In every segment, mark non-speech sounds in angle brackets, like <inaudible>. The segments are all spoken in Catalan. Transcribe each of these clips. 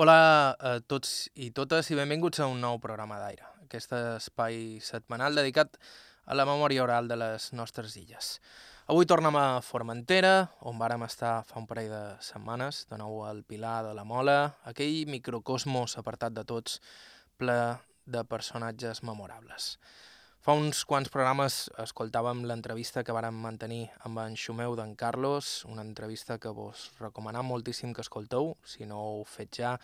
Hola a tots i totes i benvinguts a un nou programa d'aire, aquest espai setmanal dedicat a la memòria oral de les nostres illes. Avui tornem a Formentera, on vàrem estar fa un parell de setmanes, de nou al Pilar de la Mola, aquell microcosmos apartat de tots, ple de personatges memorables. Fa uns quants programes escoltàvem l'entrevista que vàrem mantenir amb en Xumeu d'en Carlos, una entrevista que vos recomanam moltíssim que escolteu, si no ho fet ja,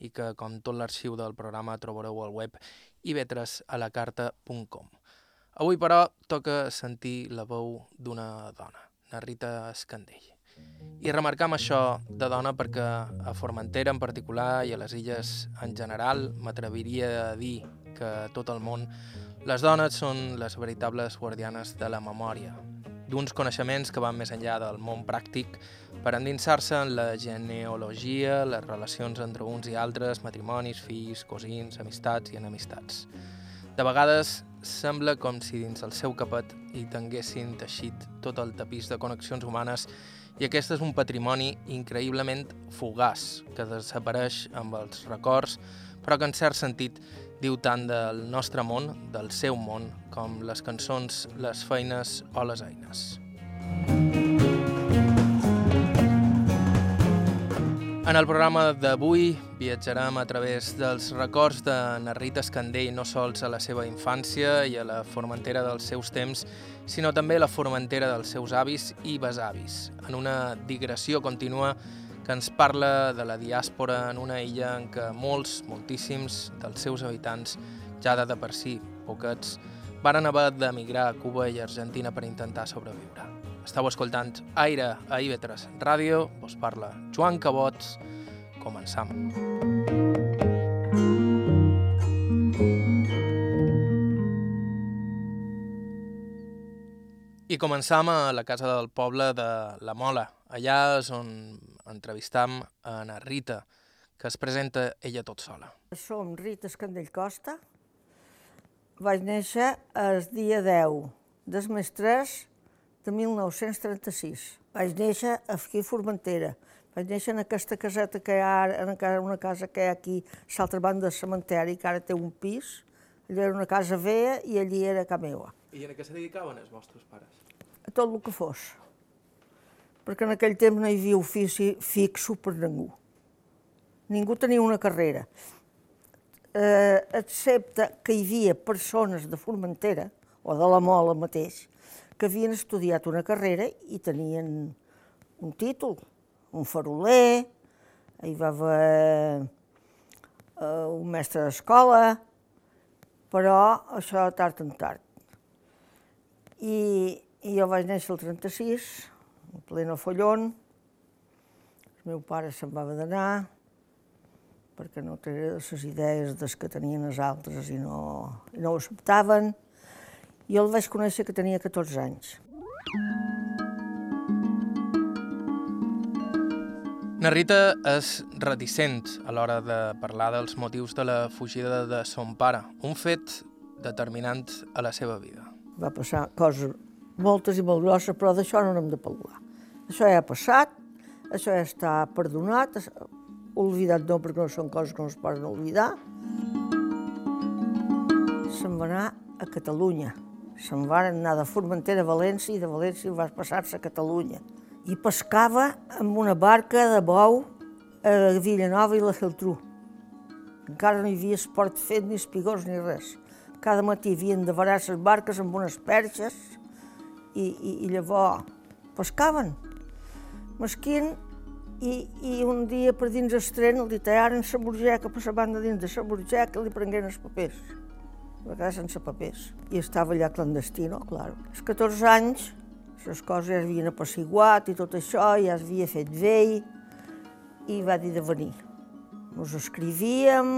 i que, com tot l'arxiu del programa, trobareu al web ivetresalacarta.com. Avui, però, toca sentir la veu d'una dona, na Rita Escandell. I remarcam això de dona perquè a Formentera en particular i a les illes en general m'atreviria a dir que tot el món les dones són les veritables guardianes de la memòria, d'uns coneixements que van més enllà del món pràctic per endinsar-se en la genealogia, les relacions entre uns i altres, matrimonis, fills, cosins, amistats i enemistats. De vegades sembla com si dins el seu capet hi tinguessin teixit tot el tapís de connexions humanes i aquest és un patrimoni increïblement fugaç que desapareix amb els records, però que en cert sentit diu tant del nostre món, del seu món, com les cançons, les feines o les eines. En el programa d'avui viatjarem a través dels records de Narrita Escandell no sols a la seva infància i a la Formentera dels seus temps, sinó també a la Formentera dels seus avis i besavis, en una digressió contínua que ens parla de la diàspora en una illa en què molts, moltíssims dels seus habitants, ja de, de per si poquets, varen haver d'emigrar a Cuba i Argentina per intentar sobreviure. Estau escoltant Aire a IB3 Ràdio, vos parla Joan Cabots, començam. I començam a la casa del poble de La Mola. Allà és on entrevistam a Ana Rita, que es presenta ella tot sola. Som Rita Escandell Costa. Vaig néixer el dia 10 del mes 3 de 1936. Vaig néixer aquí a Formentera. Vaig néixer en aquesta caseta que hi ha ara, en una casa que hi ha aquí, a l'altra banda del cementeri, que ara té un pis. Allò era una casa vella i allí era casa meva. I en què se dedicaven els vostres pares? A tot el que fos perquè en aquell temps no hi havia ofici fixo per ningú. Ningú tenia una carrera, eh, excepte que hi havia persones de Formentera, o de la Mola mateix, que havien estudiat una carrera i tenien un títol, un faroler, hi va haver eh, un mestre d'escola, però això tard en tard. I, I jo vaig néixer el 36, en pleno follon. El meu pare se'n va d'anar perquè no tenia les idees des que tenien els altres i no, i no ho acceptaven. I el vaig conèixer que tenia 14 anys. Na Rita és reticent a l'hora de parlar dels motius de la fugida de son pare, un fet determinant a la seva vida. Va passar coses moltes i molt grosses, però d'això no n'hem de parlar. Això ja ha passat, això ja està perdonat, oblidat no, perquè no són coses que no es poden oblidar. Se'n va anar a Catalunya. Se'n va anar de Formentera a València i de València va passar-se a Catalunya. I pescava amb una barca de bou a Villanova i la Geltrú. Encara no hi havia esport fet, ni espigors, ni res. Cada matí havien de varar les barques amb unes perxes i, i, i llavors pescaven. Mesquin, i, i un dia per dins el tren el ditallaren la burgeca per la banda dins de la burgeca li prengueren els papers, a vegades sense papers. I estava allà clandestino, clar. Els 14 anys les coses ja havien apaciguat i tot això, ja es havia fet vell, i va dir de venir. Ens escrivíem,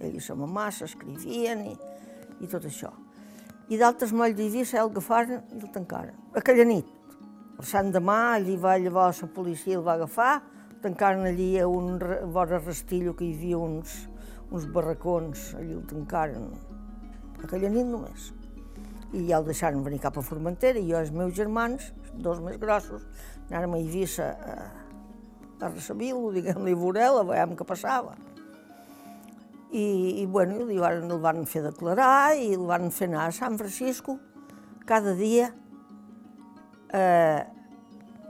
ell i sa mamà s'escrivien i, i tot això. I d'altres molt hi havia, se'l agafaren i el tancaren. Aquella nit, el sant demà, allí va llavors la policia el va agafar, tancaren allí a un vora Rastillo que hi havia uns, uns barracons, allí el tancaren, aquella nit només. I ja el deixaren venir cap a Formentera, i jo i els meus germans, dos més grossos, anàrem a Eivissa a, a recebir-lo, diguem-li Vorela, veiem què passava. I, i bueno, el van, el van fer declarar i el van fer anar a San Francisco cada dia eh,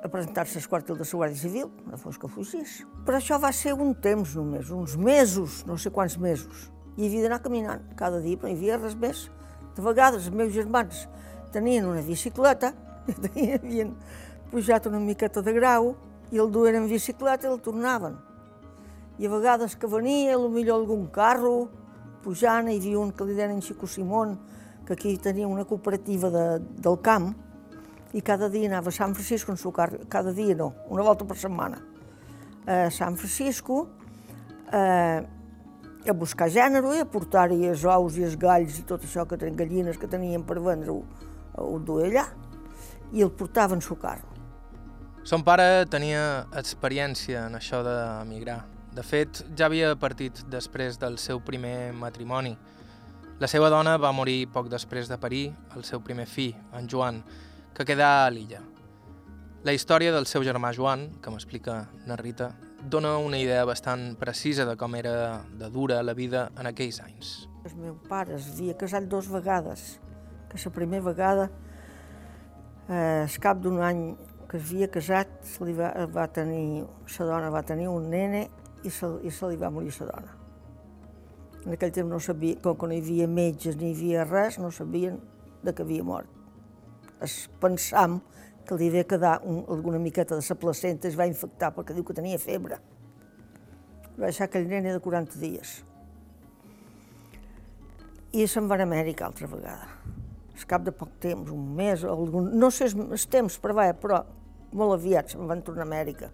a presentar-se al quartel de la Guàrdia Civil, no fos que fugís. Però això va ser un temps només, uns mesos, no sé quants mesos. I havia d'anar caminant cada dia, però no hi havia res més. De vegades els meus germans tenien una bicicleta, <laughs> havien pujat una miqueta de grau, i el duen en bicicleta i el tornaven. I a vegades que venia, millor algun carro, pujant, hi havia un que li deien Xico Simón, que aquí tenia una cooperativa de, del camp, i cada dia anava a San Francisco en su carro, cada dia no, una volta per setmana, a San Francisco, eh, a buscar gènere i a portar-hi els ous i els galls i tot això que tenen gallines que tenien per vendre-ho, ho duia allà, i el portava en su carro. Son pare tenia experiència en això d'emigrar. De fet, ja havia partit després del seu primer matrimoni. La seva dona va morir poc després de parir el seu primer fill, en Joan, que quedà a l'illa. La història del seu germà Joan, que m'explica na Rita, dona una idea bastant precisa de com era de dura la vida en aquells anys. El meu pare es havia casat dos vegades, que la primera vegada, eh, al cap d'un any que es havia casat, se li va, va tenir, la dona va tenir un nene i se, i se li va morir la dona. En aquell temps no sabia, com que no hi havia metges ni hi havia res, no sabien de què havia mort. Es pensam que li ve quedar un, alguna miqueta de la placenta es va infectar perquè diu que tenia febre. Va deixar aquell nene de 40 dies. I se'n va a Amèrica altra vegada. Al cap de poc temps, un mes, algun, no sé els temps, però, va, però molt aviat se'n van tornar a Amèrica,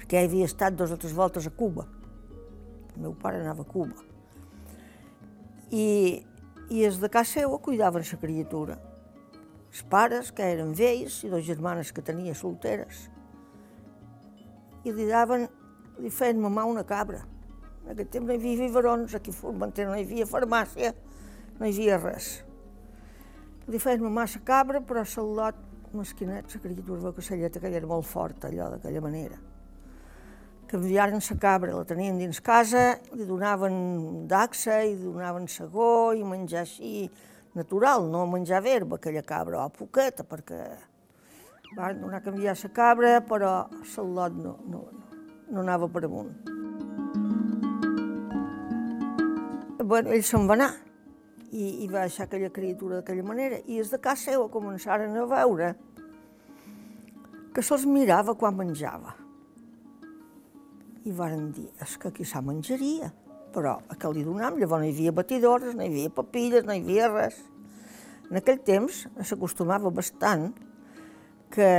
perquè ja havia estat dues o tres voltes a Cuba. El meu pare anava a Cuba. I, i els de casa seva cuidaven la criatura. Els pares, que eren vells, i dues germanes que tenia solteres. I li daven, li feien mamar una cabra. En aquest temps no hi havia biberons, aquí a Formentera no hi havia farmàcia, no hi havia res. Li feien mamar la cabra, però lot mesquinet, la criatura que la aquella era molt forta, allò d'aquella manera. Canviaren la cabra, la tenien dins casa, li donaven daxa, i donaven segó i menjar així natural, no menjar verba aquella cabra, o poqueta, perquè van donar a canviar la cabra, però el lot no, no, no anava per amunt. Bueno, ell se'n va anar, i, i va deixar aquella criatura d'aquella manera. I els de casa seva començaren a veure que se'ls mirava quan menjava. I varen dir, és que aquí s'ha menjaria, però a què li donam? Llavors no hi havia batidores, no hi havia papilles, no hi havia res. En aquell temps s'acostumava bastant que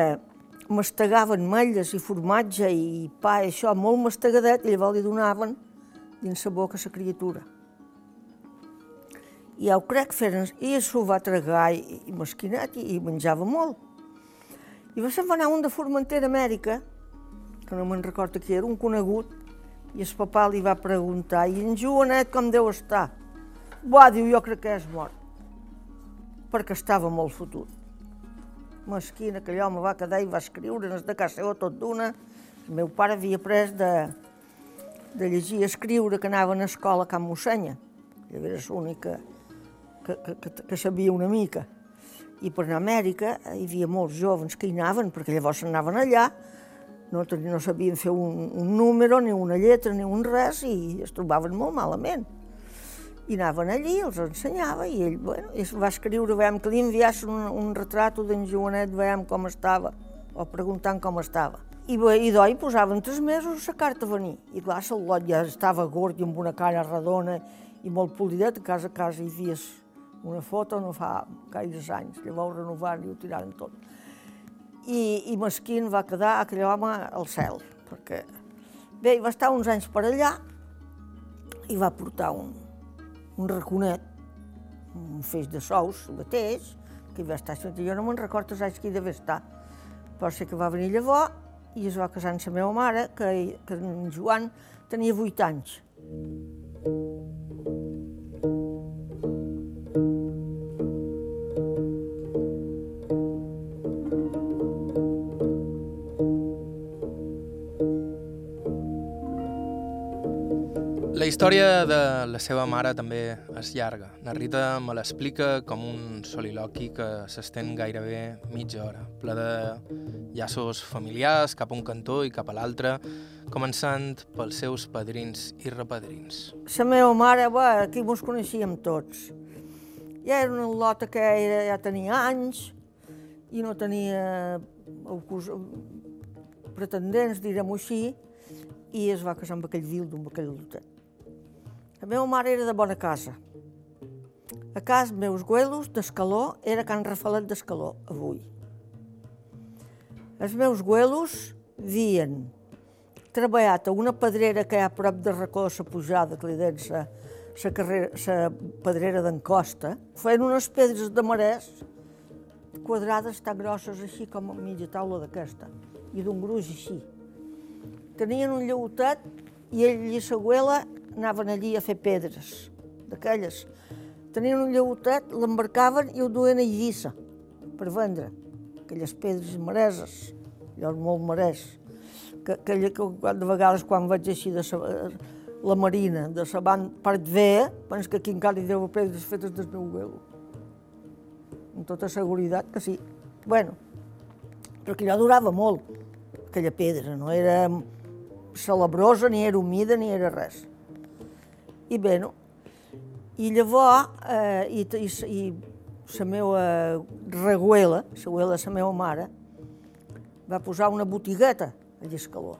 mastegaven melles i formatge i pa, i això, molt mastegadet, i llavors li donaven dins la boca la criatura i ja ho crec, feren, i s'ho va tragar i, i i, i menjava molt. I va va anar un de Formentera, Amèrica, que no me'n recordo qui era, un conegut, i el papà li va preguntar, i en Joanet com deu estar? Buah, diu, jo crec que és mort, perquè estava molt fotut. Mesquina, aquell home va quedar i va escriure en de casa seva tot d'una. El meu pare havia après de, de llegir i escriure que anaven a escola a Can Mossenya. Llavors era l'única que, que, que, que sabia una mica. I per anar a Amèrica hi havia molts jovens que hi anaven, perquè llavors anaven allà, no, no sabien fer un, un número, ni una lletra, ni un res, i es trobaven molt malament. I anaven allí, els ensenyava, i ell bueno, es va escriure, veiem que li enviasse un, un retrat d'en Joanet, veiem com estava, o preguntant com estava. I, i d'oi posaven tres mesos la carta a venir. I clar, el lot ja estava gord i amb una cara redona i molt polidet, a casa a casa hi havia una foto no fa gaires anys, llavors renovant i ho tiraren tot. I, i Mesquín va quedar aquell home al cel, perquè bé, va estar uns anys per allà i va portar un, un raconet, un feix de sous, mateix, que hi va estar, jo no me'n recordo els anys que hi devia estar, però sé que va venir llavors i es va casar amb la meva mare, que, que en Joan tenia vuit anys. Història de la seva mare també és llarga. Na Rita me l'explica com un soliloqui que s'estén gairebé mitja hora, ple de llaços familiars cap a un cantó i cap a l'altre, començant pels seus padrins i repadrins. La meva mare, bé, aquí mos coneixíem tots. Ja era una lota que era, ja tenia anys i no tenia pretendents, direm-ho així, i es va casar amb aquell vildo, amb aquell lotet. La meva mare era de bona casa. A casa meus güelos d'Escaló era Can Rafalet d'Escaló, avui. Els meus güelos havien treballat a una pedrera que hi ha a prop de Racó, la pujada, que li deien la, la, carrera, pedrera d'en Costa, feien unes pedres de marès quadrades tan grosses així com a mitja taula d'aquesta, i d'un gruix així. Tenien un lleutet i ell i la güela anaven allí a fer pedres, d'aquelles. Tenien un lleutet, l'embarcaven i ho duen a Eivissa per vendre, aquelles pedres mareses, allò molt marès. Que, que, que de vegades quan vaig així de sa, la marina, de la banda part vea, penso que aquí encara hi deu pedres fetes del meu velo. Amb tota seguretat que sí. Bueno, perquè allò durava molt, aquella pedra, no era celebrosa, ni era humida, ni era res. I bé, no? I llavors, eh, i, i, i la meva reguela, la reguela de la meva mare, va posar una botigueta a Lliscaló.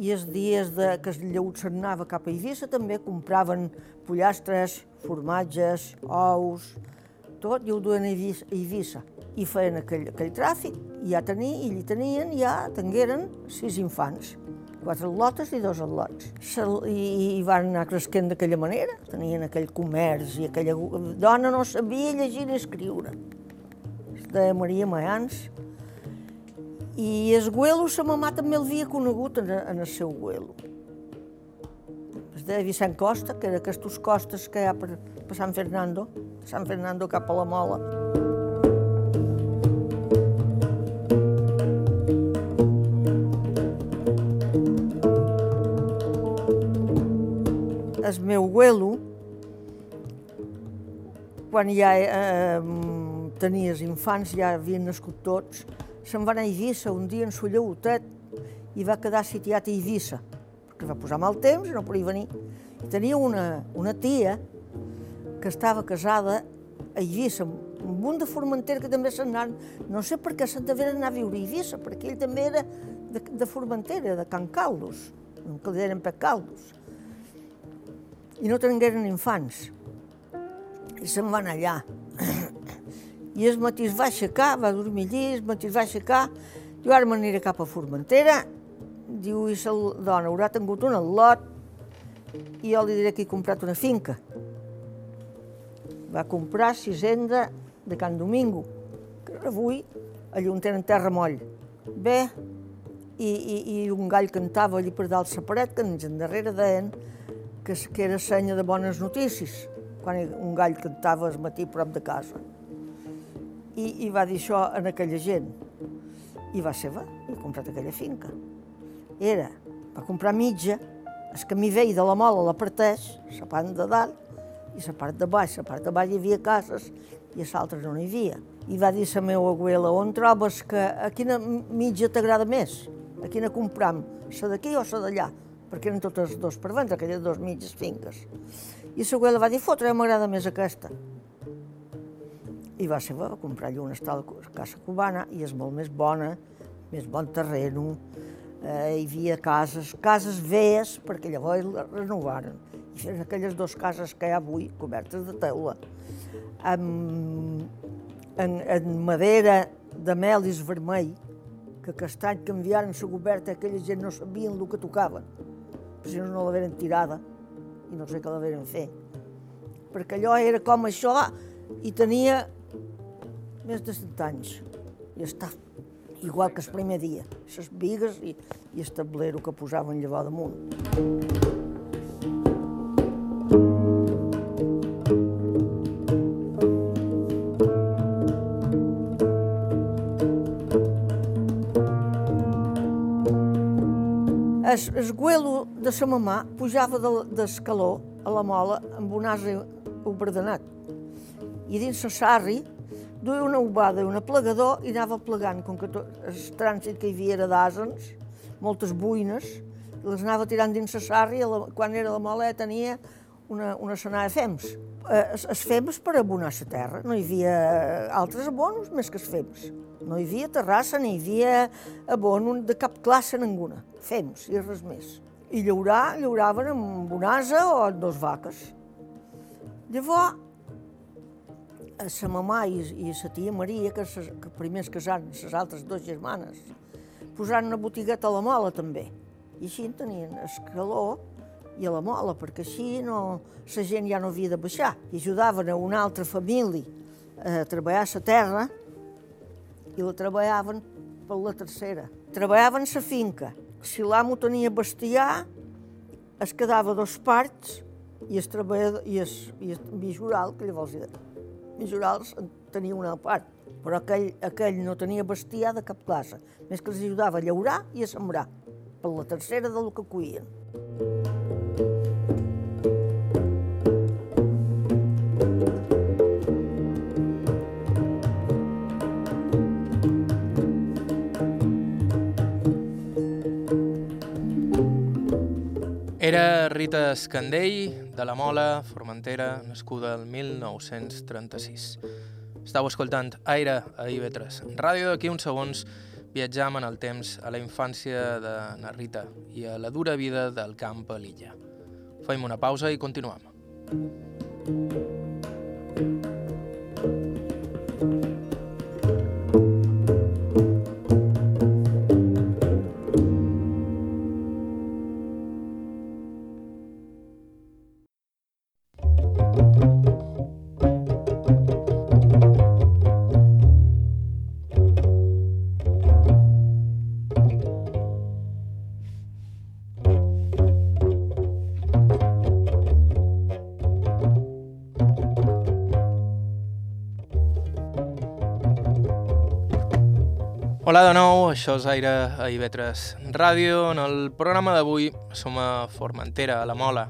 I els dies de, que el lleut s'anava cap a Eivissa també compraven pollastres, formatges, ous, tot, i ho duen a Eivissa. I feien aquell, aquell tràfic, i ja tenien, i hi tenien, ja tingueren sis infants quatre lotes i dos atlots. I, I van anar cresquent d'aquella manera, tenien aquell comerç i aquella dona no sabia llegir ni escriure. Es deia Maria Mayans. I el güelo, sa mamà també l'havia conegut en, en el seu güelo. Es deia Vicent Costa, que era aquests costes que hi ha per, per Sant Fernando, Sant Fernando cap a la Mola. El meu abuelo, quan ja eh, tenies infants, ja havien nascut tots, se'n va anar a Eivissa un dia en su lleutet i va quedar sitiat a Eivissa, perquè va posar mal temps i no podia venir. I tenia una, una tia que estava casada a Eivissa, un de Formentera que també se'n anava, no sé per què se'n devia anar a viure a Eivissa, perquè ell també era de, de Formentera, de Can Caldos, que li deien Pec Caldos i no tingueren infants. I se'n van allà. <clears throat> I el es va aixecar, va dormir allí, el es va aixecar, diu, ara m'aniré cap a Formentera, diu, i la dona haurà tingut un al·lot, i jo li diré que he comprat una finca. Va comprar sisenda de Can Domingo, que avui allà on tenen terra moll. Bé, i, i, i un gall cantava allí per dalt la paret, que ens endarrere deien que, que era senya de bones notícies, quan un gall cantava al matí prop de casa. I, I va dir això a aquella gent. I va ser va, i ha comprat aquella finca. Era, va comprar mitja, el camí vell de la mola la parteix, la part de dalt, i la part de baix, la part de baix hi havia cases i a l'altra no n'hi havia. I va dir la meva abuela, on trobes que a quina mitja t'agrada més? A quina compram? La d'aquí o la d'allà? Perquè eren totes dos per vendre, aquelles dues mitges finques. I la abuela va dir, fotre, m'agrada més aquesta. I va ser, va comprar allà una estada casa cubana i és molt més bona, més bon terreno, eh, hi havia cases, cases veies, perquè llavors les renovaren. I feren aquelles dues cases que hi ha avui, cobertes de teula, amb, en, en madera de melis vermell, que aquest any canviaren la coberta, aquella gent no sabien el que tocaven si no, no l'haveren tirada i no sé què l'haveren fer. Perquè allò era com això i tenia més de 100 anys. I està igual que el primer dia, les vigues i, i el tablero que posaven llavors damunt. El guelo de sa mamà pujava d'escaló a la mola amb un ase oberdenat. I dins la sarri duia una ubada i un plegador i anava plegant, com que tot, el trànsit que hi havia era d'asens, moltes buines, les anava tirant dins la sarri, la, quan era la mola tenia una, una de fems. Eh, es fems per abonar la terra, no hi havia altres abonos més que els fems. No hi havia terrassa, ni hi havia abono de cap classe ninguna, fems i res més. I llaurar, llauraven amb un asa o amb dos vaques. Llavors, a sa mamà i, i a sa tia Maria, que, ses, que primer es casaren, les altres dues germanes, posaren una botigueta a la mola també. I així en tenien escaló i a la mola, perquè així no, la gent ja no havia de baixar. I ajudaven a una altra família a treballar la terra i la treballaven per la tercera. Treballaven la finca. Si l'amo tenia bestiar, es quedava dos parts i el treballador i el, i el vijural, que llavors Mijorals tenia una part, però aquell, aquell no tenia bestiar de cap classe, més que els ajudava a llaurar i a sembrar, per la tercera del que cuien. Era Rita Escandell, de la Mola, Formentera, nascuda el 1936. Estau escoltant Aire a IB3. Ràdio d'aquí uns segons viatjam en el temps a la infància de na Rita i a la dura vida del camp a l'illa. Fem una pausa i continuem. Thank you. Hola de nou, això és Aire a Ivetres Ràdio. En el programa d'avui som a Formentera, a la Mola,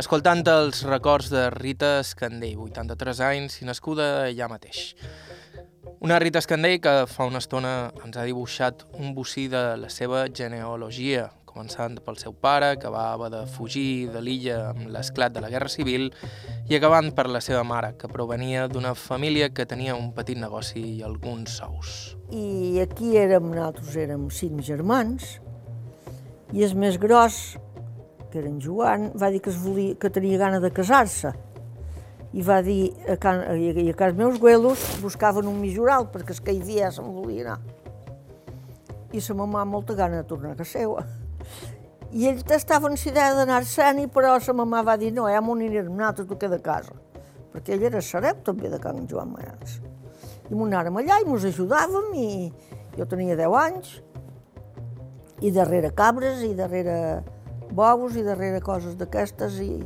escoltant els records de Rita Escandell, 83 anys i nascuda allà mateix. Una Rita Escandell que fa una estona ens ha dibuixat un bocí de la seva genealogia, començant pel seu pare, que va haver de fugir de l'illa amb l'esclat de la Guerra Civil, i acabant per la seva mare, que provenia d'una família que tenia un petit negoci i alguns sous. I aquí érem, nosaltres érem cinc germans, i el més gros, que era en Joan, va dir que, es volia, que tenia gana de casar-se. I va dir, a, can, i a casa meus güelos buscaven un mijoral, perquè es que hi havia se'n volia anar. I sa mamà molta gana de tornar a casa seva. I ell estava en idea d'anar-se'n, però sa mamà va dir no, ja m'ho anirem nosaltres, tu queda a casa. Perquè ell era serep també de Can Joan Mayans. I m'ho anàrem allà i mos ajudàvem i jo tenia 10 anys i darrere cabres i darrere bous i darrere coses d'aquestes i,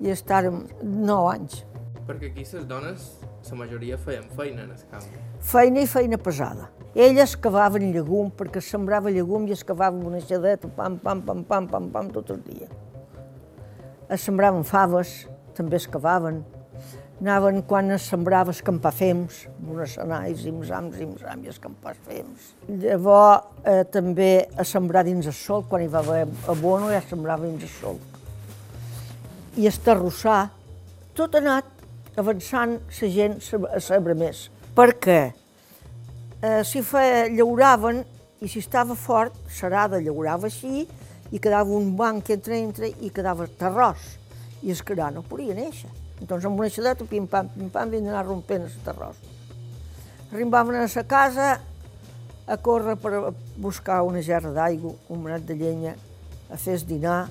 i estàrem 9 anys. Perquè aquí les dones, la majoria feien feina en el camp. Feina i feina pesada. Elles cavaven llegum, perquè sembrava llegum i es cavava una xadeta, pam, pam, pam, pam, pam, pam, tot el dia. Es sembraven faves, també es cavaven. Anaven, quan es sembrava, escampar fems, amb unes senais, imsams, imsam, i escampar fems. Llavors, eh, també a sembrar dins el sol, quan hi va haver abono, ja sembrava dins el sol. I esterrossar, tot ha anat avançant la gent a saber més. Per què? eh, si feia, llauraven i si estava fort, serada llaurava així i quedava un banc entre entre i quedava terrós i es quedava no podia néixer. Doncs amb una xadeta, pim-pam, pim-pam, havien d'anar rompent el terrós. Arribaven a la casa a córrer per buscar una gerra d'aigua, un manet de llenya, a fer dinar,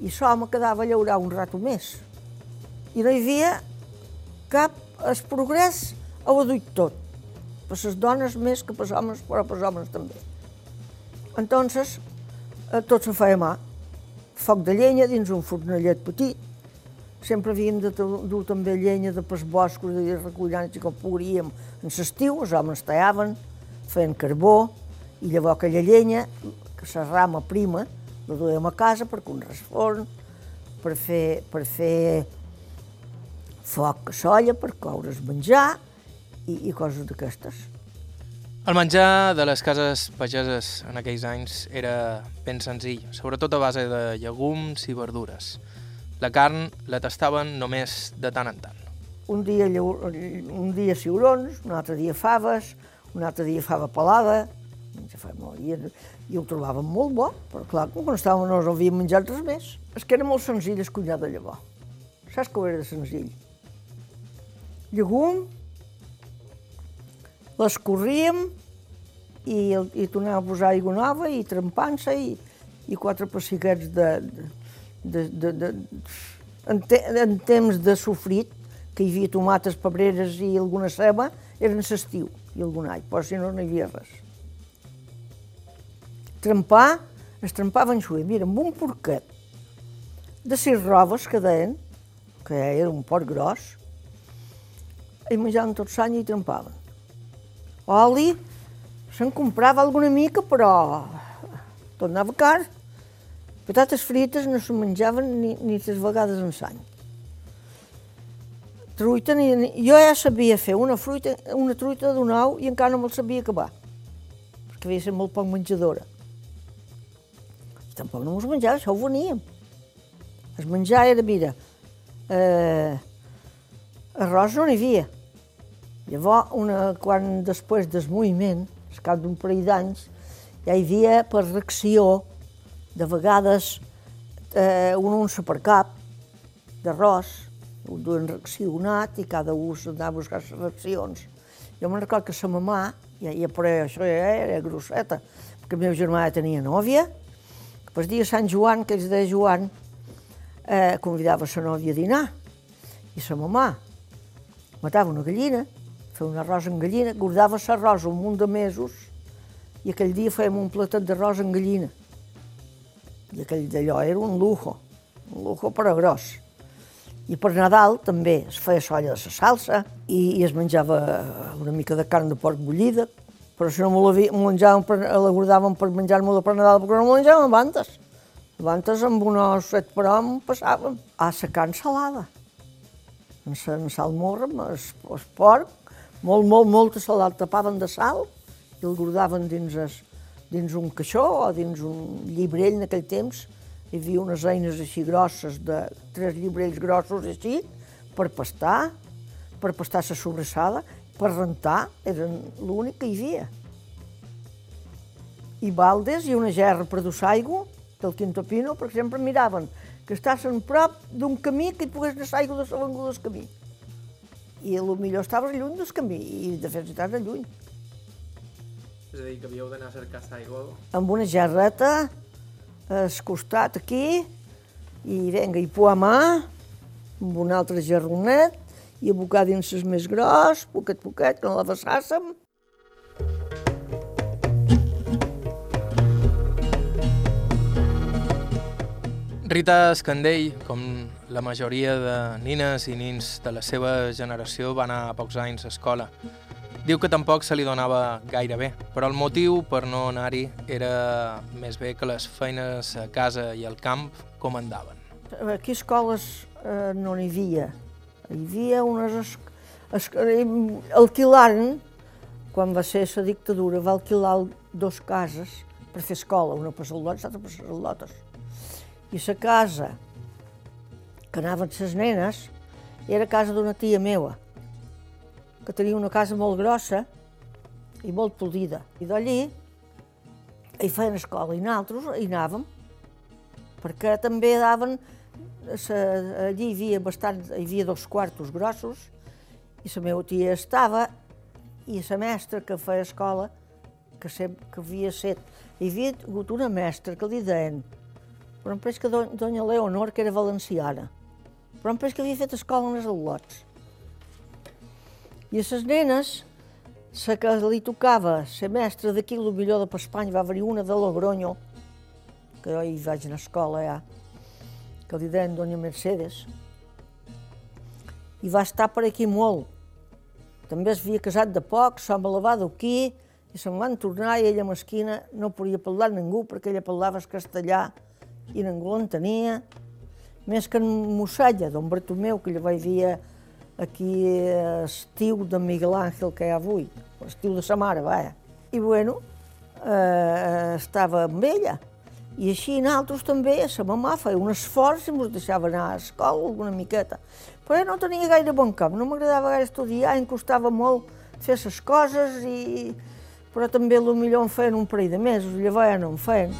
i l'home quedava a llaurar un rato més. I no hi havia cap es progrés ho duit tot per les dones més que per els homes, però per els homes també. Entonces, eh, tot se feia mà. Foc de llenya dins un fornellet petit. Sempre havíem de dur també llenya de pels boscos, de recollant i com podríem en l'estiu, els homes tallaven, feien carbó, i llavors aquella llenya, que la rama prima, La duem a casa per un rasforn, per fer, per fer foc a solla, per coure's menjar i, i coses d'aquestes. El menjar de les cases pageses en aquells anys era ben senzill, sobretot a base de llegums i verdures. La carn la tastaven només de tant en tant. Un dia, un dia ciurons, un altre dia faves, un altre dia fava pelada, i, i ho trobàvem molt bo, però clar, que no estàvem, no havíem menjat res més. És que era molt senzill escollar de llavor. Saps com era de senzill? Llegum, l'escorríem i, i tornàvem a posar aigua nova i trempant-se i, i quatre pessiquets de, de, de, de, en, te, en temps de sofrit, que hi havia tomates, pebreres i alguna ceba, eren l'estiu i algun all, però si no, no hi havia res. Trempar, es trempaven xuer, mira, amb un porquet de sis robes que deien, que era un porc gros, i menjaven tot l'any i trempaven. Oli, se'n comprava alguna mica, però tot anava car. Patates frites no se menjaven ni, ni tres vegades en l'any truita, ni, jo ja sabia fer una, fruita, una truita d'un ou i encara no me'l sabia acabar, perquè havia ser molt poc menjadora. I tampoc no mos menjava, això ho veníem. Es menjar era, mira, eh, arròs no n'hi havia. Llavors, una, quan després del moviment, al cap d'un parell d'anys, ja hi havia per reacció, de vegades, eh, una unça per cap d'arròs, ho duen reaccionat i cada un s'ha a buscar les reaccions. Jo me'n recordo que sa mamà, ja, ja, però això ja era grosseta, perquè el meu germà ja tenia nòvia, que per dia Sant Joan, que ells deia Joan, eh, convidava sa nòvia a dinar. I sa mamà matava una gallina, feia un arròs amb gallina, guardava l'arròs un munt de mesos i aquell dia fèiem un platet d'arròs amb gallina. I aquell d'allò era un lujo, un lujo però gros. I per Nadal també es feia solla de la salsa i, i es menjava una mica de carn de porc bullida, però si no m'ho menjàvem, per, la guardàvem per menjar-me per Nadal, perquè no m'ho menjàvem abantes. Abantes amb una set per hom passàvem a la carn salada. En, en salmorra, el, el porc, molt, molt, molta salada, tapaven de sal i el guardaven dins, es, dins un caixó o dins un llibrell en aquell temps, hi havia unes eines així grosses, de tres llibrells grossos així, per pastar, per pastar la sobrassada, per rentar, eren l'únic que hi havia. I baldes i una gerra per dur aigua del Quinto Pino, perquè sempre miraven que estàs prop d'un camí que et pogués anar aigua de l'avenguda del camí. I millor estaves lluny del camí, i de fet estaves lluny. És a dir, que havíeu d'anar a cercar aigua? Amb una gerreta, al costat aquí, i vinga, i poar mà, amb un altre jarronet, i abocar dins les més gros, poquet, poquet, que no la vessàssim. Rita Escandell, com la majoria de nines i nins de la seva generació, va anar a pocs anys a escola. Diu que tampoc se li donava gaire bé, però el motiu per no anar-hi era més bé que les feines a casa i al camp comandaven. Aquí escoles eh, no n'hi havia. Hi havia unes... Es, alquilaren, quan va ser la dictadura, va alquilar dos cases per fer escola, una per saldotes, l'altra per saldotes. I la casa que anaven les nenes era casa d'una tia meva, que tenia una casa molt grossa i molt polida. I d'allí hi feien escola i nosaltres hi anàvem, perquè també daven, allí hi havia bastant, hi havia dos quartos grossos i la meva tia estava i la mestra que feia escola, que, sempre, que havia set, hi havia hagut una mestra que li deien, però em que doña Leonor, que era valenciana, però em que havia fet escola en els al·lots. I a les nenes, la que li tocava ser mestra d'aquí, el millor de per Espanya, va haver-hi una de Logroño, que jo hi vaig anar a escola ja, que li deien Doña Mercedes, i va estar per aquí molt. També es havia casat de poc, s'home la va d'aquí, i se'n van tornar i ella mesquina no podia parlar ningú perquè ella parlava el castellà i ningú l'entenia. Més que en Mossalla, don Bartomeu, que llavors hi havia aquí estiu de Miguel Àngel que hi ha avui, l'estiu de sa mare, vaja. I bueno, eh, estava amb ella. I així nosaltres també, sa mamà feia un esforç i ens deixava anar a escola alguna miqueta. Però no tenia gaire bon cap, no m'agradava gaire estudiar, em costava molt fer les coses, i... però també millor em feien un parell de mesos, llavors ja no em feien.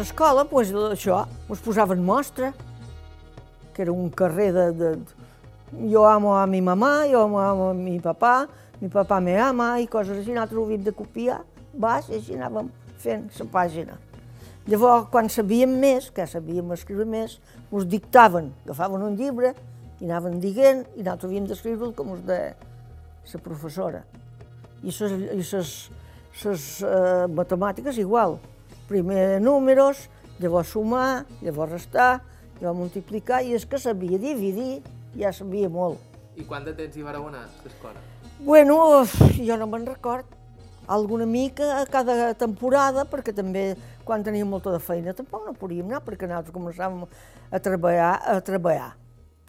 L'escola, doncs, això, ens posaven mostra, que era un carrer de, de... Jo amo a mi mamà, jo amo a mi papà, mi papà me ama, i coses així, nosaltres ho havíem de copiar, baix, i així anàvem fent la pàgina. Llavors, quan sabíem més, que sabíem escriure més, us dictaven, agafaven un llibre i anaven dient, i nosaltres havíem d'escriure com us de la professora. I les uh, matemàtiques igual. Primer números, llavors sumar, llavors restar, va multiplicar i és que sabia dividir, ja sabia molt. I quant de temps hi vareu anar a l'escola? Bueno, jo no me'n record. Alguna mica a cada temporada, perquè també quan teníem molta de feina tampoc no podíem anar, perquè nosaltres començàvem a treballar. A treballar.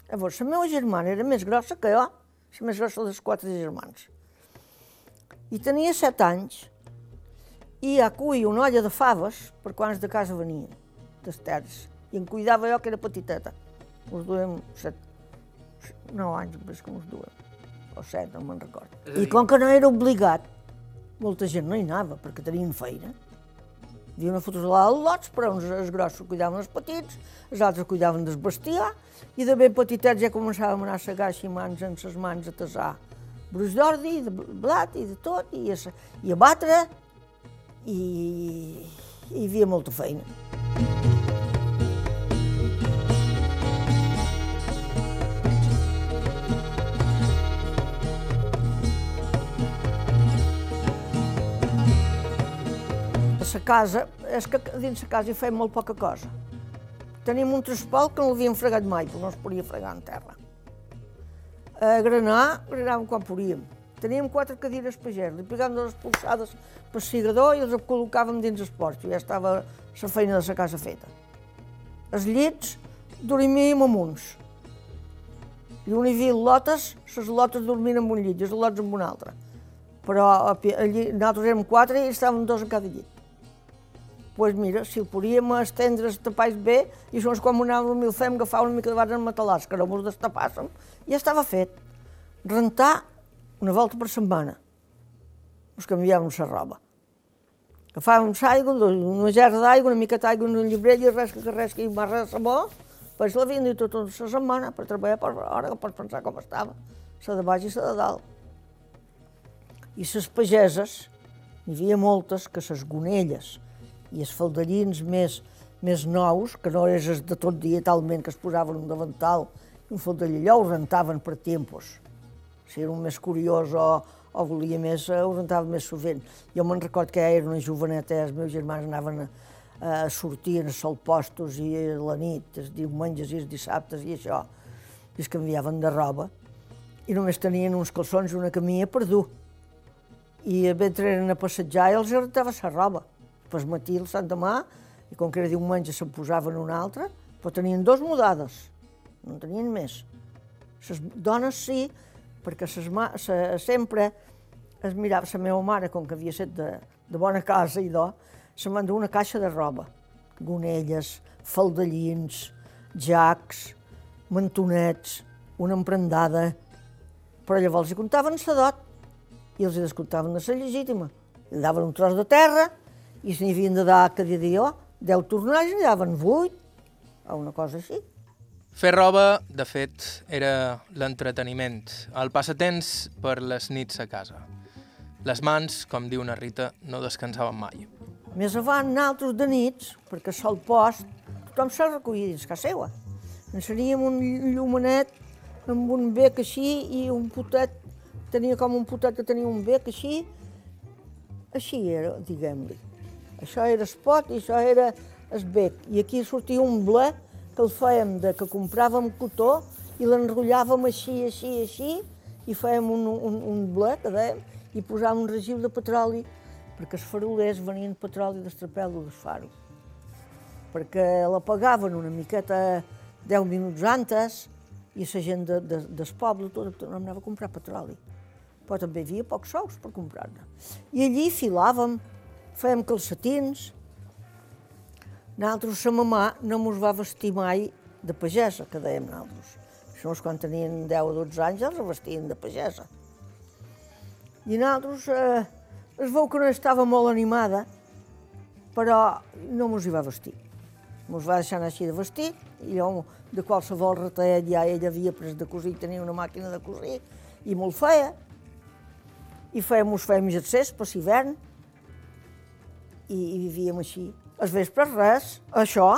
Llavors, la meva germana era més grossa que jo, la més grossa dels quatre germans. I tenia set anys, i a cuir una olla de faves per quants de casa venien, des terres i em cuidava jo, que era petiteta. Us duem set, nou anys més que us duem, o set, no me'n record. I com que no era obligat, molta gent no hi anava, perquè tenien feina. Hi havia una fotosolada als lots, però uns els grossos cuidaven els petits, els altres cuidaven del bestiar, i de ben petitets ja començàvem a anar a segar així mans en ses mans a tasar bruix d'ordi, de blat i de tot, i a, i a batre, i, hi havia molta feina. la casa, és que dins la casa hi feim molt poca cosa. Tenim un trespol que no l'havíem fregat mai, però no es podia fregar en terra. A granar, granàvem quan podíem. Teníem quatre cadires pagès, li pegàvem les polsades per cigador i els col·locàvem dins el porxo, ja estava la feina de la casa. Els llits dormíem amb uns. I on hi havia lotes, les lotes dormien en un llit i els lots en un altre. Però allí, nosaltres érem quatre i estàvem dos a cada llit pues mira, si el podíem estendre els tapalls bé, i això quan anàvem i el fem agafar una mica de barra en matalàs, que no mos destapàssim, ja estava fet. Rentar una volta per setmana. Ens canviàvem la roba. Agafàvem l'aigua, una gerra d'aigua, una mica d'aigua, una i res que res que hi va res sabó, pues la dit tota la setmana per treballar per hora, que pots pensar com estava, la de baix i la de dalt. I les pageses, hi havia moltes que les gonelles, i els faldellins més, més nous, que no és de tot dia talment que es posaven un davantal un faldell allò, ho rentaven per tempos. Si era un més curiós o, o volia més, eh, ho rentava més sovint. Jo me'n record que era una joveneta, els meus germans anaven a, a sortir a sol postos i la nit, els diumenges i els dissabtes i això, i es canviaven de roba, i només tenien uns calçons i una camilla per dur. I mentre eren a passejar els rentava la roba pel matí el Sant Demà, i com que era diumenge se'n posaven una altra, però tenien dos mudades, no en tenien més. Les dones sí, perquè ses, se, sempre es mirava, la meva mare, com que havia estat de, de bona casa i do, se m'endú una caixa de roba, gonelles, faldellins, jacs, mantonets, una emprendada, però llavors hi comptaven la dot i els hi descomptaven de la legítima. Li daven un tros de terra i si n'hi havien de dar cada dia, deu tornars i n'hi daven vuit, o una cosa així. Fer roba, de fet, era l'entreteniment, el passatemps per les nits a casa. Les mans, com diu una Rita, no descansaven mai. Més avant, naltros de nits, perquè sol post, tothom se recollia dins casa seva. Enseníem un llumanet amb un bec així i un potet, tenia com un potet que tenia un bec així, així era, diguem-li. Això era espot i això era el bec. I aquí sortia un ble que el fèiem de que compràvem cotó i l'enrotllàvem així, així, així, i fèiem un, un, un ble, que dèiem, i posàvem un regiu de petroli, perquè els farolers venien petroli d'estrapel·lo del faro. Perquè la pagaven una miqueta 10 minuts antes, i la gent de, de, del poble tot, tot anava a comprar petroli. Però també hi havia pocs sous per comprar-ne. I allí filàvem, fèiem calcetins. Nosaltres, sa mamà, no mos va vestir mai de pagesa, que dèiem nosaltres. Això quan tenien 10 o 12 anys els vestien de pagesa. I nosaltres, eh, es veu que no estava molt animada, però no mos hi va vestir. Mos va deixar així de vestit, i jo de qualsevol retallet ja ella havia pres de cosir, tenia una màquina de cosir, i molt feia. I fèiem, us fèiem jersers per l'hivern, i, i vivíem així. Els vespres res, això,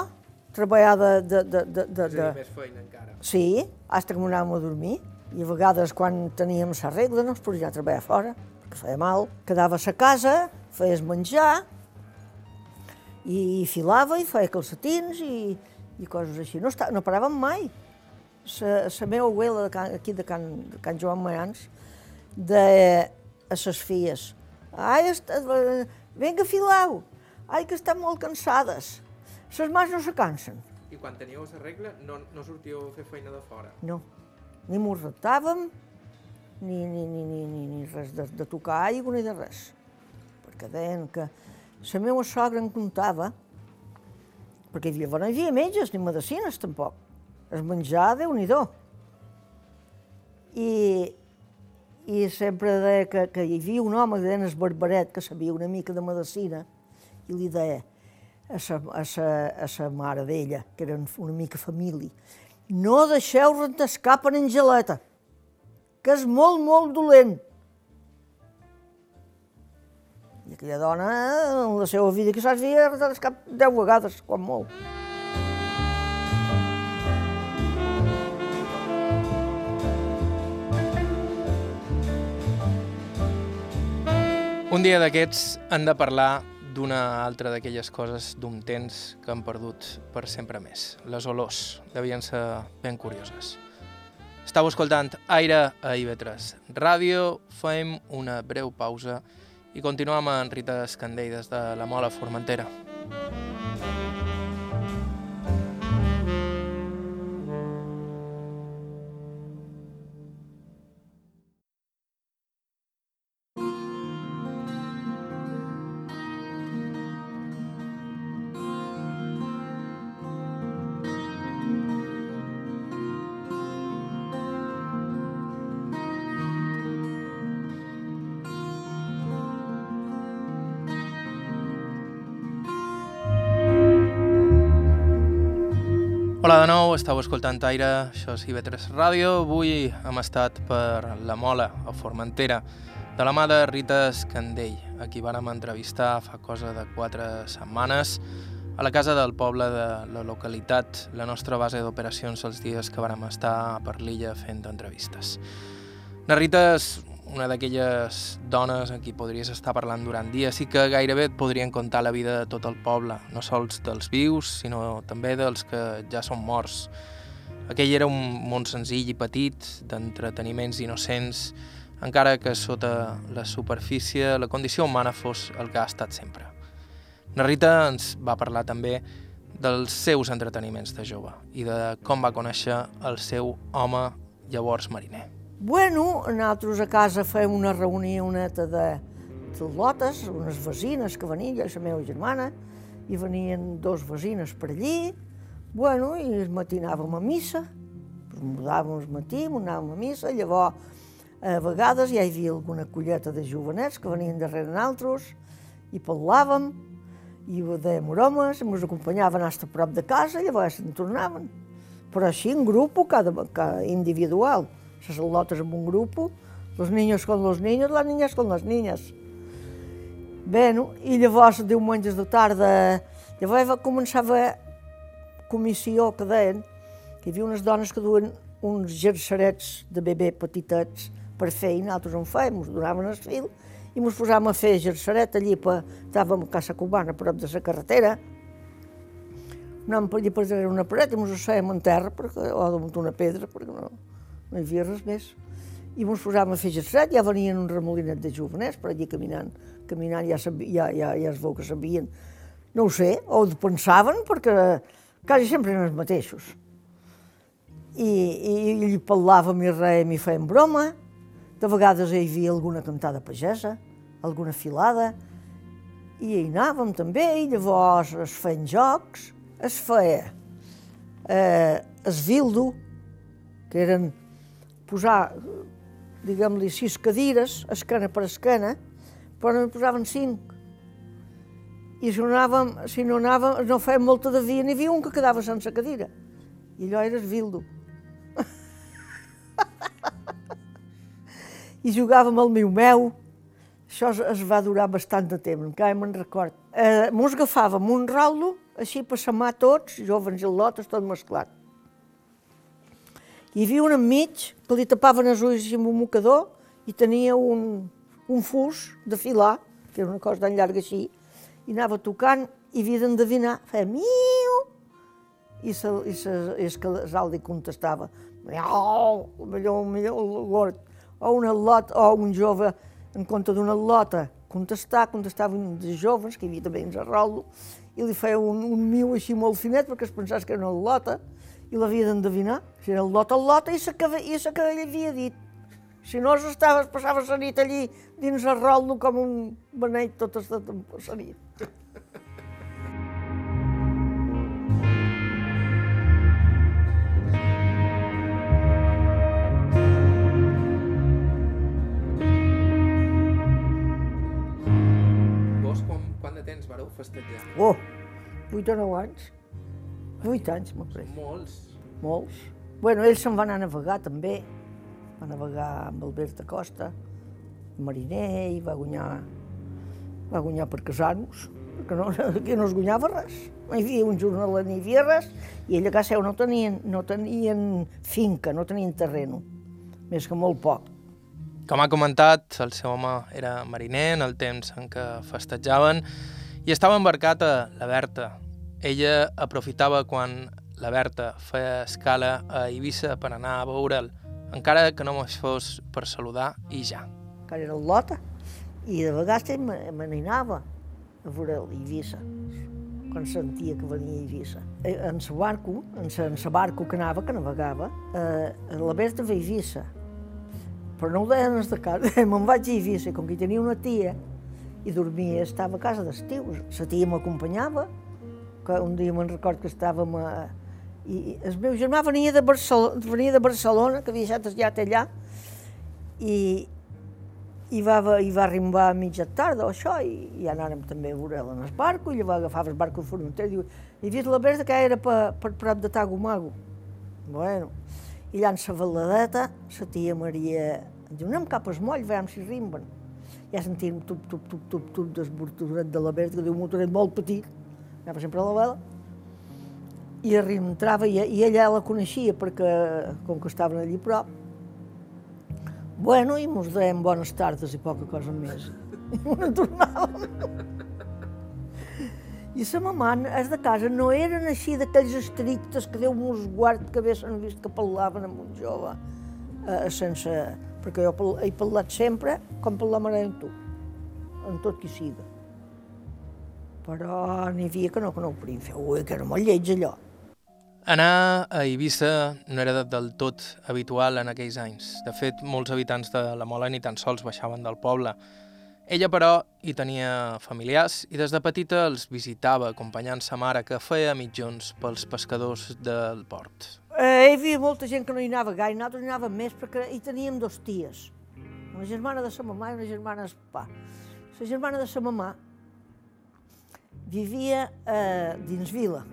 treballar de... de, de, de, de, de... més feina encara. Sí, fins que m'anàvem a dormir. I a vegades, quan teníem la regla, no es podia treballar fora, perquè feia mal. Quedaves a casa, feies menjar, i, i filava i feia calcetins i, i coses així. No, està, no paràvem mai. La meva abuela de can, aquí de Can, de Can Joan Mayans de a ses filles ai, està, vinga, filau, ai, que estan molt cansades. Les mans no se cansen. I quan teníeu la regla no, no sortíeu a fer feina de fora? No, ni m'ho reptàvem, ni, ni, ni, ni, ni, ni res de, de tocar aigua ni de res. Perquè deien que la meva sogra em contava, perquè hi havia, no hi havia metges ni medicines tampoc. Es menjar, déu nhi I, I sempre deia que, que hi havia un home que deien el Barberet, que sabia una mica de medicina, i li deia a sa, a sa, a sa mare d'ella, que eren una mica família, no deixeu rentar per Angeleta, que és molt, molt dolent. I aquella dona, en la seva vida, que saps, havia rentat cap deu vegades, quan molt. Un dia d'aquests han de parlar d'una altra d'aquelles coses d'un temps que han perdut per sempre més. Les olors devien ser ben curioses. Estau escoltant Aire a IB3 Ràdio, fem una breu pausa i continuem amb Rita Escandell des de la Mola Formentera. Hola de nou, estàu escoltant Aire, això és IB3 Ràdio. Avui hem estat per la Mola, a Formentera, de la mà de Rita Escandell, a qui vàrem entrevistar fa cosa de quatre setmanes a la casa del poble de la localitat, la nostra base d'operacions els dies que vàrem estar per l'illa fent entrevistes. La Rita és una d'aquelles dones amb qui podries estar parlant durant dies i que gairebé et podrien contar la vida de tot el poble, no sols dels vius, sinó també dels que ja són morts. Aquell era un món senzill i petit, d'entreteniments innocents, encara que sota la superfície la condició humana fos el que ha estat sempre. La Rita ens va parlar també dels seus entreteniments de jove i de com va conèixer el seu home llavors mariner. Bueno, nosaltres a casa fèiem una reunioneta de, lotes, unes vesines que venien, jo i la meva germana, i venien dos vesines per allí, bueno, i es matinàvem a missa, ens mudàvem al matí, anàvem a missa, llavors a vegades ja hi havia alguna colleta de jovenets que venien darrere nosaltres i parlàvem, i dèiem bromes, ens acompanyaven fins a prop de casa i llavors se'n tornaven. Però així en grup, cada, cada individual les lotes en un grup, los niños con los niños, les niñas con les niñas. Bé, i llavors diumenges de tarda, llavors va començar a haver comissió que deien que hi havia unes dones que duen uns gercerets de bebè petitets per fer, i nosaltres en fèiem, ens donaven el fil, i ens posàvem a fer gerceret allí, per, estàvem a Casa Cubana, a prop de la carretera, anàvem per allà per darrere una paret i ens assèiem en terra, perquè, o damunt una pedra, perquè no, no hi havia res més. I ens posàvem a fer gesset, ja venien un remolinet de jovenets per allà caminant, caminant ja, ja, ja, ja es veu que sabien. No ho sé, o ho pensaven, perquè quasi sempre eren els mateixos. I, i, i li parlàvem i rèiem i fèiem broma. De vegades hi havia alguna cantada pagesa, alguna filada, i hi anàvem també, i llavors es feien jocs, es feia eh, es vildo, que eren posar, diguem-li, sis cadires, esquena per esquena, però en posaven cinc. I si no anàvem, si no, anàvem, no fèiem molta de dia, n'hi havia un que quedava sense cadira. I allò era esvildo. <laughs> I jugàvem al meu meu. Això es, va durar bastant de temps, encara me'n record. Eh, mos agafàvem un raldo, així per samar tots, jovens i lotes, tot mesclat. Hi havia un enmig que li tapaven els ulls amb un mocador i tenia un, un fus de filar, que era una cosa tan llarga així, i anava tocant i havia d'endevinar, feia miu, i, se, i, se, i es que l'Aldi contestava, miau, millor, millor, l'hort, o una lot, o un jove en compte d'una lota. Contestar, contestava un dels joves, que hi havia també en Zarraldo, i li feia un, un miu així molt finet perquè es pensava que era una lota i l'havia d'endevinar. Si era el lota, el lota, i sa que, i que ell havia dit. Si no, estaves, passaves la nit allí dins el roldo com un beneit tot estat la nit. Vos quan, quant de temps vareu festejar? Oh, vuit o nou anys. Vuit anys, m'ha pres. Molts. Molts. Bueno, ells se'n van a navegar també. Va navegar amb Albert Acosta, mariner, i va guanyar, va guanyar per casar-nos, perquè no, <laughs> aquí no es guanyava res. No hi havia un jornal, ni hi havia res, i ell a casa no tenien, no tenien finca, no tenien terreno, més que molt poc. Com ha comentat, el seu home era mariner en el temps en què festejaven i estava embarcat a la Berta. Ella aprofitava quan la Berta feia escala a Eivissa per anar a veure'l, encara que no fos per saludar i ja. que era Lota, i de vegades me, n'anava a veure l'Eivissa, quan sentia que venia a Eivissa. Eh, En sa barco, en sa, barco que anava, que navegava, eh, la Berta va a Eivissa, però no ho deien de casa, <laughs> me'n vaig a Eivissa, com que tenia una tia, i dormia, estava a casa d'estiu, la tia m'acompanyava, que un dia me'n record que estàvem a... I el meu germà venia de, Barcelona, venia de Barcelona, que havia el llat allà, i, i va, i va arribar a mitja tarda o això, i, i anàrem també a veure en el barco, i llavors agafava el barco de Formentera, i diu, he vist la verda que era per, per prop de Tagomago. Bueno, i allà en sa valadeta, la tia Maria, diu, anem cap al moll, veiem si rimben. Ja sentíem tup, tup, tup, tup, tup del motoret de la verda, que diu un motoret molt petit, anava sempre a la vela, i entrava, i, i ella la coneixia perquè, com que estaven allí prop, Bueno, i mos deien bones tardes i poca cosa més. I me tornàvem. I la mamà, els de casa, no eren així d'aquells estrictes que Déu mos guard que haguessin vist que parlaven amb un jove eh, sense... Perquè jo he parlat sempre com parlàvem amb tu, amb tot qui siga. Però n'hi havia que no, que no ho podien fer. Ui, que era molt lleig allò. Anar a Eivissa no era de- del tot habitual en aquells anys. De fet, molts habitants de la Mola ni tan sols baixaven del poble. Ella, però, hi tenia familiars i des de petita els visitava acompanyant sa mare que feia mitjons pels pescadors del port. Eh, hi havia molta gent que no hi anava gaire, nosaltres hi anàvem més perquè hi teníem dos ties. Una germana de sa mamà i una germana de sa papà. La germana de sa mamà vivia eh, dins vila.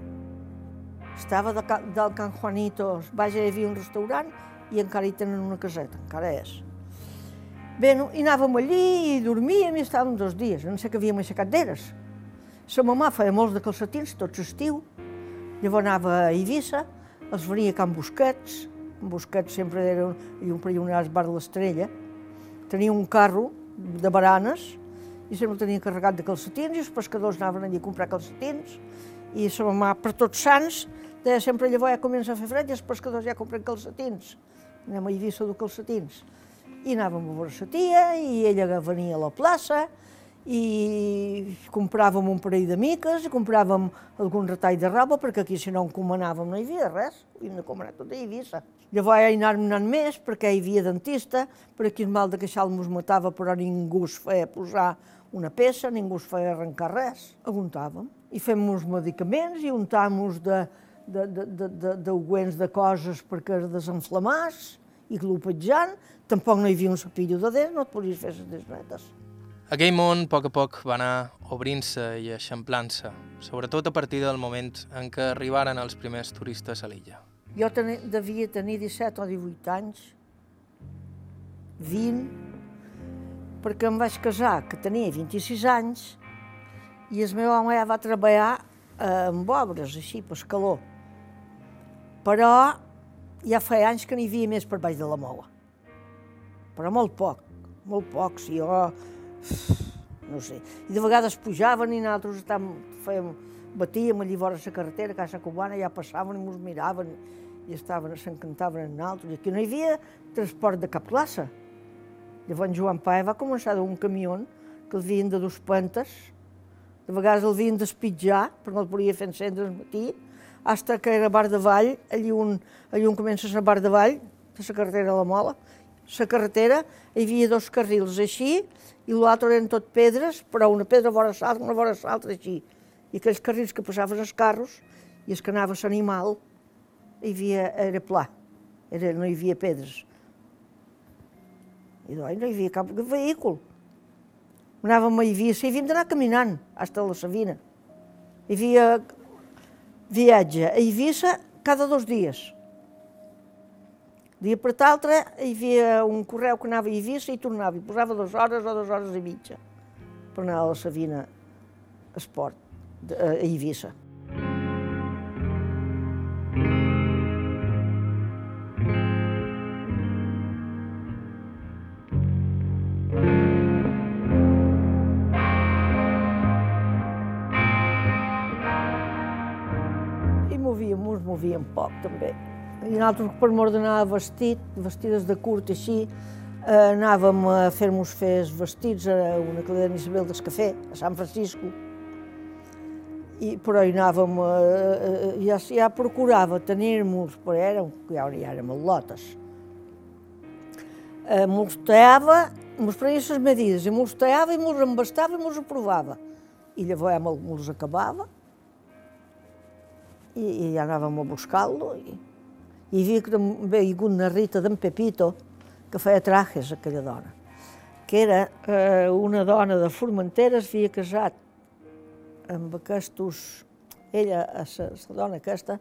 Estava de, del Can Juanito, vaja, hi havia un restaurant i encara hi tenen una caseta, encara és. Bé, no, i anàvem allí i dormíem i estàvem dos dies, no sé que havíem aixecat d'eres. Sa mamà feia molts de calcetins, tot l'estiu, llavors anava a Eivissa, els venia a Can Busquets, Can Busquets sempre era un, i un perllonàs bar de l'Estrella, tenia un carro de baranes i sempre el tenia carregat de calcetins i els pescadors anaven allí a comprar calcetins I sa mamà, per tots sants, deia sempre llavors ja comença a fer fred i els pescadors ja compren calcetins. Anem a Eivissa dur calcetins. I anàvem a veure sa tia i ella venia a la plaça i compràvem un parell de miques, compràvem algun retall de roba, perquè aquí si no encomanàvem no hi havia res, i hem de comanar tot a Eivissa. Llavors ja hi anàvem anant més, perquè hi havia dentista, per aquí el mal de queixal mos matava, però ningú es feia posar una peça, ningú es feia arrencar res. Aguntàvem. I fem uns medicaments i untàvem de, de, de, de, de, de, de coses perquè es desenflamàs, i glopetjant, tampoc no hi havia un sapillo de dents, no et podies fer les dents netes. Aquell món, a poc a poc, va anar obrint-se i eixamplant-se, sobretot a partir del moment en què arribaren els primers turistes a l'illa. Jo teni, devia tenir 17 o 18 anys, 20, perquè em vaig casar, que tenia 26 anys, i el meu home ja va treballar eh, amb obres, així, per escaló. Però ja feia anys que n'hi havia més per baix de la mola. Però molt poc, molt poc. Si jo, no sé. I de vegades pujaven i nosaltres estàvem, fèiem, batíem allí vora la carretera, Casa Cubana, ja passaven i ens miraven i estaven, s'encantaven en nosaltres. I aquí no hi havia transport de cap classe. Llavors Joan Pae va començar d'un camió que el havien de dos pentes, de vegades el havien d'espitjar, perquè no el podia fer encendre al matí, hasta que era Bar de Vall, allí on, allí on comença la Bar de Vall, de la carretera a la Mola, la carretera, hi havia dos carrils així, i l'altre eren tot pedres, però una pedra vora l'altra, una vora l'altra així. I aquells carrils que passaven els carros, i es que anava l'animal, hi havia, era pla, era, no hi havia pedres. I doncs no hi havia cap vehicle. Anàvem a Eivissa i havíem d'anar caminant, fins a la Sabina. Hi havia viatge a Eivissa cada dos dies. Dia per l'altre hi havia un correu que anava a Eivissa i tornava, i posava dues hores o dues hores i mitja per anar a la Sabina Esport, a Eivissa. Movíem poc, també. I nosaltres, per mort d'anar vestit, vestides de curt així, eh, anàvem a fer-nos fer vestits a una cadena Isabel del Cafè, a Sant Francisco. I, però hi anàvem, eh, ja, ja procurava tenir-nos, però érem, ja, ja érem lotes. Eh, mos tallava, mos prenia les medides, i mos tallava i mos embastava i mos aprovava. I llavors mos acabava, i, i anàvem a buscar-lo. I, i havia també hagut una Rita d'en Pepito, que feia trajes, aquella dona, que era eh, una dona de Formentera, es havia casat amb aquests... Ella, la dona aquesta,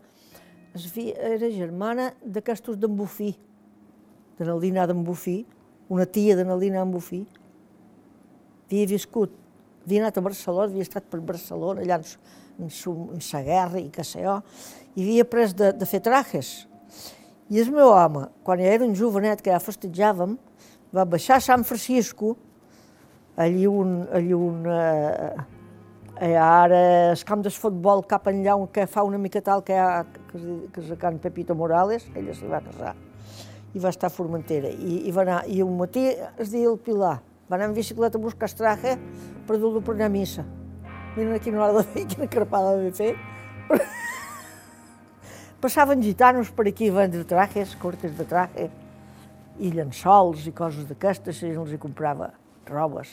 es havia, era germana d'aquestos d'en Bufí, de Naldina d'en Bufí, una tia de Naldina d'en Bufí. Havia viscut, havia anat a Barcelona, havia estat per Barcelona, allà en, sa guerra i jo, i havia pres de, de fer trajes. I el meu home, quan ja era un jovenet que ja festejàvem, va baixar a Sant Francisco, allí un, allí un, eh, eh, ara el camp de futbol cap enllà on que fa una mica tal que, ha, que, que és a Can Pepito Morales, ella s'hi va casar, i va estar a Formentera. I, i, va anar, I un matí es deia el Pilar, va anar en bicicleta a buscar el traje per dur-lo per anar a missa. Mira quina hora de fer, quina carpada de fer. Passaven gitanos per aquí a vendre trajes, cortes de traje, i llençols i coses d'aquestes, i els hi comprava robes.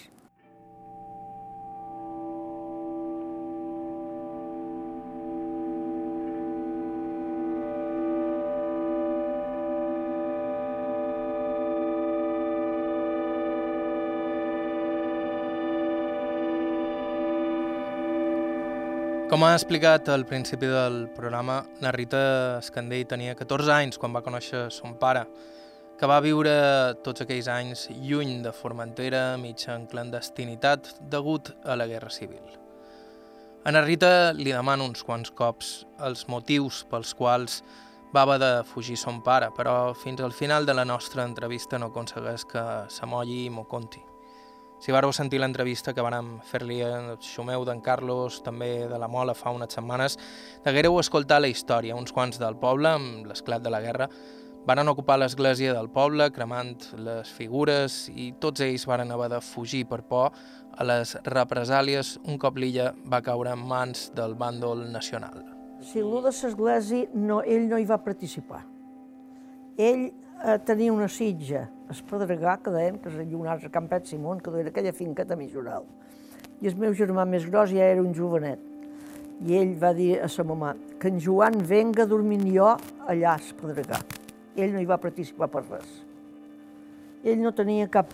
Com ha explicat al principi del programa, la Rita Escandell tenia 14 anys quan va conèixer son pare, que va viure tots aquells anys lluny de Formentera, mitja en clandestinitat, degut a la Guerra Civil. A la Rita li demano uns quants cops els motius pels quals va haver de fugir son pare, però fins al final de la nostra entrevista no aconsegueix que s'amolli i m'ho conti. Si vareu sentir l'entrevista que vàrem fer-li a Xumeu d'en Carlos, també de la Mola, fa unes setmanes, deguéreu escoltar la història. Uns quants del poble, amb l'esclat de la guerra, varen ocupar l'església del poble, cremant les figures, i tots ells varen haver de fugir per por a les represàlies un cop l'illa va caure en mans del bàndol nacional. Si l'ú de l'església, no, ell no hi va participar. Ell eh, tenia una sitja, es Pedregà, que deien que un altre Campet Simón, que era aquella finca de Mijoral. I el meu germà més gros ja era un jovenet. I ell va dir a sa mamà que en Joan venga dormint jo allà a Pedregà. Ell no hi va participar per res. Ell no tenia cap,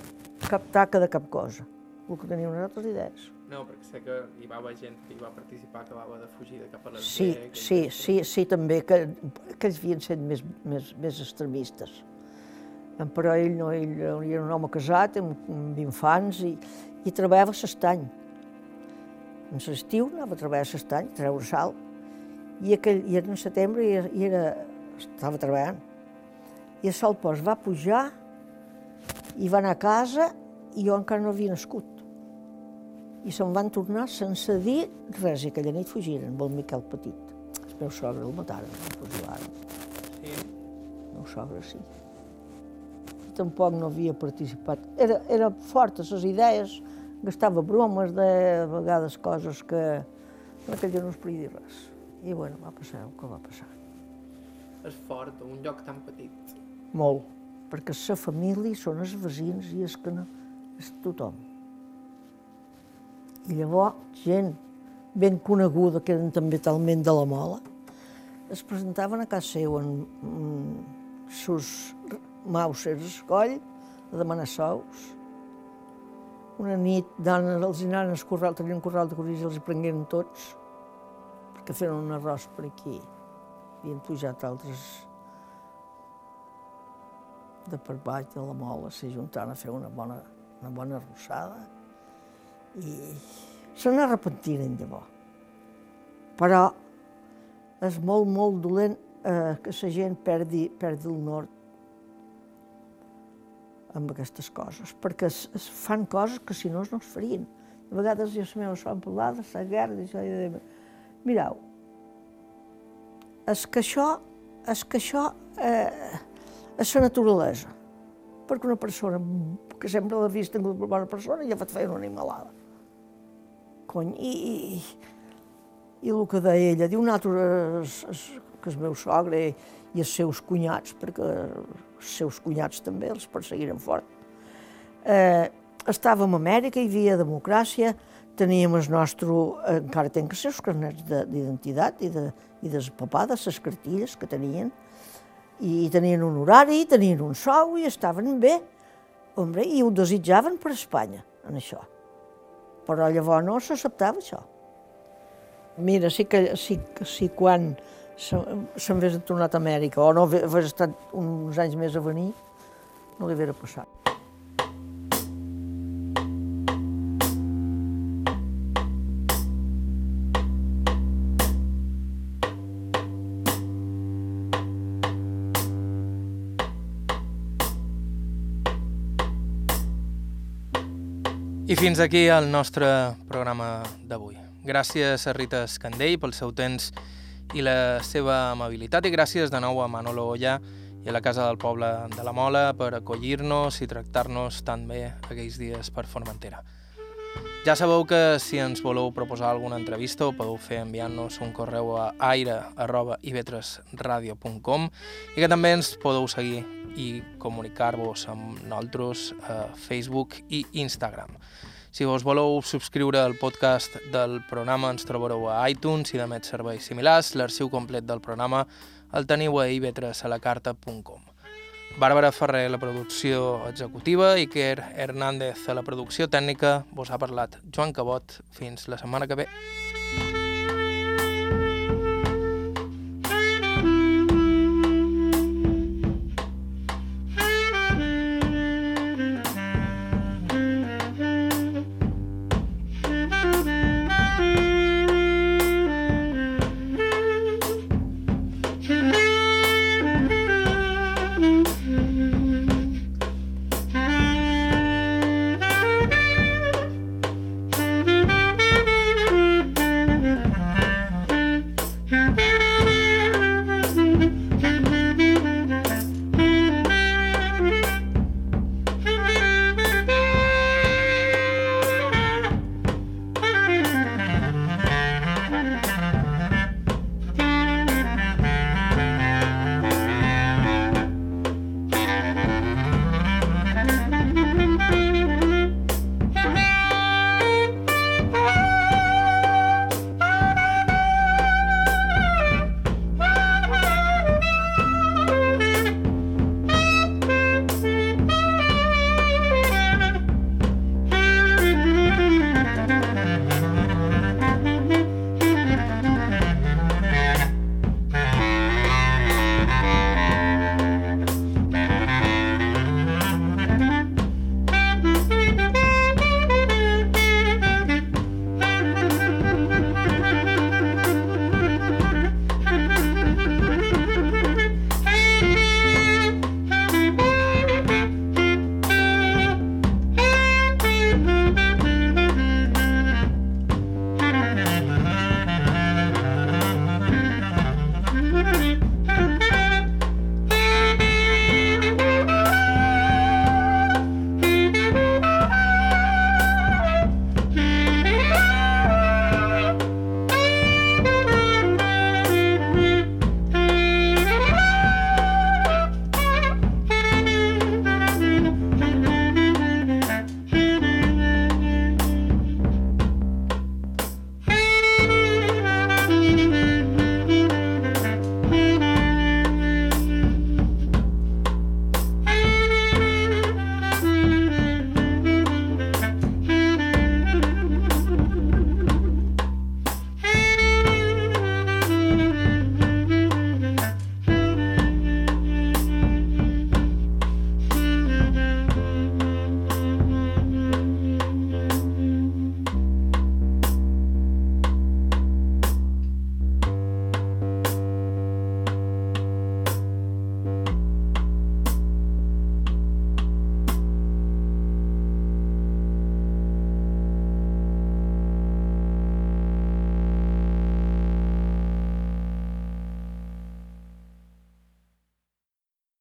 cap taca de cap cosa, el que tenia unes altres idees. No, perquè sé que hi va haver gent que hi va participar que va de fugir de cap a les Sí, sí, sí, sí, també, que, que ells havien set més, més, més extremistes. Però ell no, ell era un home casat, amb, amb infants, i, i treballava a l'estany. En l'estiu anava a treballar a l'estany, a treure sal, i, aquell, i era en setembre i, i era, estava treballant. I a sol post va pujar i va anar a casa i jo encara no havia nascut i se'n van tornar sense dir res, i aquella nit fugiren el Miquel Petit. El meu sogre el mataren, el fusilaren. Sí. El meu sogre sí. Tampoc no havia participat. Era, era forta, les idees, gastava bromes de, vegades coses que en aquell no es podia dir res. I bueno, va passar el que va passar. És fort, un lloc tan petit. Molt, perquè la família són els veïns i és que no, és tothom. I llavors, gent ben coneguda, que eren també talment de la mola, es presentaven a casa seu en, en sus mausers escoll a demanar sous. Una nit donen, els al corral, tenien un corral de corrills i els prengueren tots, perquè feien un arròs per aquí. Havien pujat altres de per baix de la mola, s'hi juntaven a fer una bona, una bona arrossada i se n'arrepentiren llavors. Però és molt, molt dolent eh, que la gent perdi, perdi el nord amb aquestes coses, perquè es, es fan coses que si no no es farien. A vegades jo la meva son parlar de la guerra, i això, i de... mireu, és que això, és que això eh, és la naturalesa, perquè una persona que sempre l'ha vist com una bona persona ja fa fer una animalada. Cony, i, i, i el que deia ella, diu nosaltres, es, que el meu sogre i els seus cunyats, perquè els seus cunyats també els perseguiren fort. Eh, estàvem a Amèrica, hi havia democràcia, teníem el nostre, encara tenen els seus carnets d'identitat i de, i de papada, les cartilles que tenien, i tenien un horari, tenien un sou i estaven bé, hombre, i ho desitjaven per Espanya, en això. Però llavors no s'acceptava això. Mira, sí que, sí, sí quan se'n hagués tornat a Amèrica o no hagués estat uns anys més a venir, no li hauria passat. I fins aquí el nostre programa d'avui. Gràcies a Rita Escandell pel seu temps i la seva amabilitat i gràcies de nou a Manolo Olla i a la Casa del Poble de la Mola per acollir-nos i tractar-nos tan bé aquells dies per Formentera. Ja sabeu que si ens voleu proposar alguna entrevista ho podeu fer enviant-nos un correu a aire.ivetresradio.com i que també ens podeu seguir i comunicar-vos amb nosaltres a Facebook i Instagram. Si vos voleu subscriure al podcast del programa ens trobareu a iTunes i demets serveis similars. L'arxiu complet del programa el teniu a ivetresalacarta.com. Bàrbara Ferrer, la producció executiva, i Iker Hernández a la producció tècnica. Vos ha parlat Joan Cabot. Fins la setmana que ve.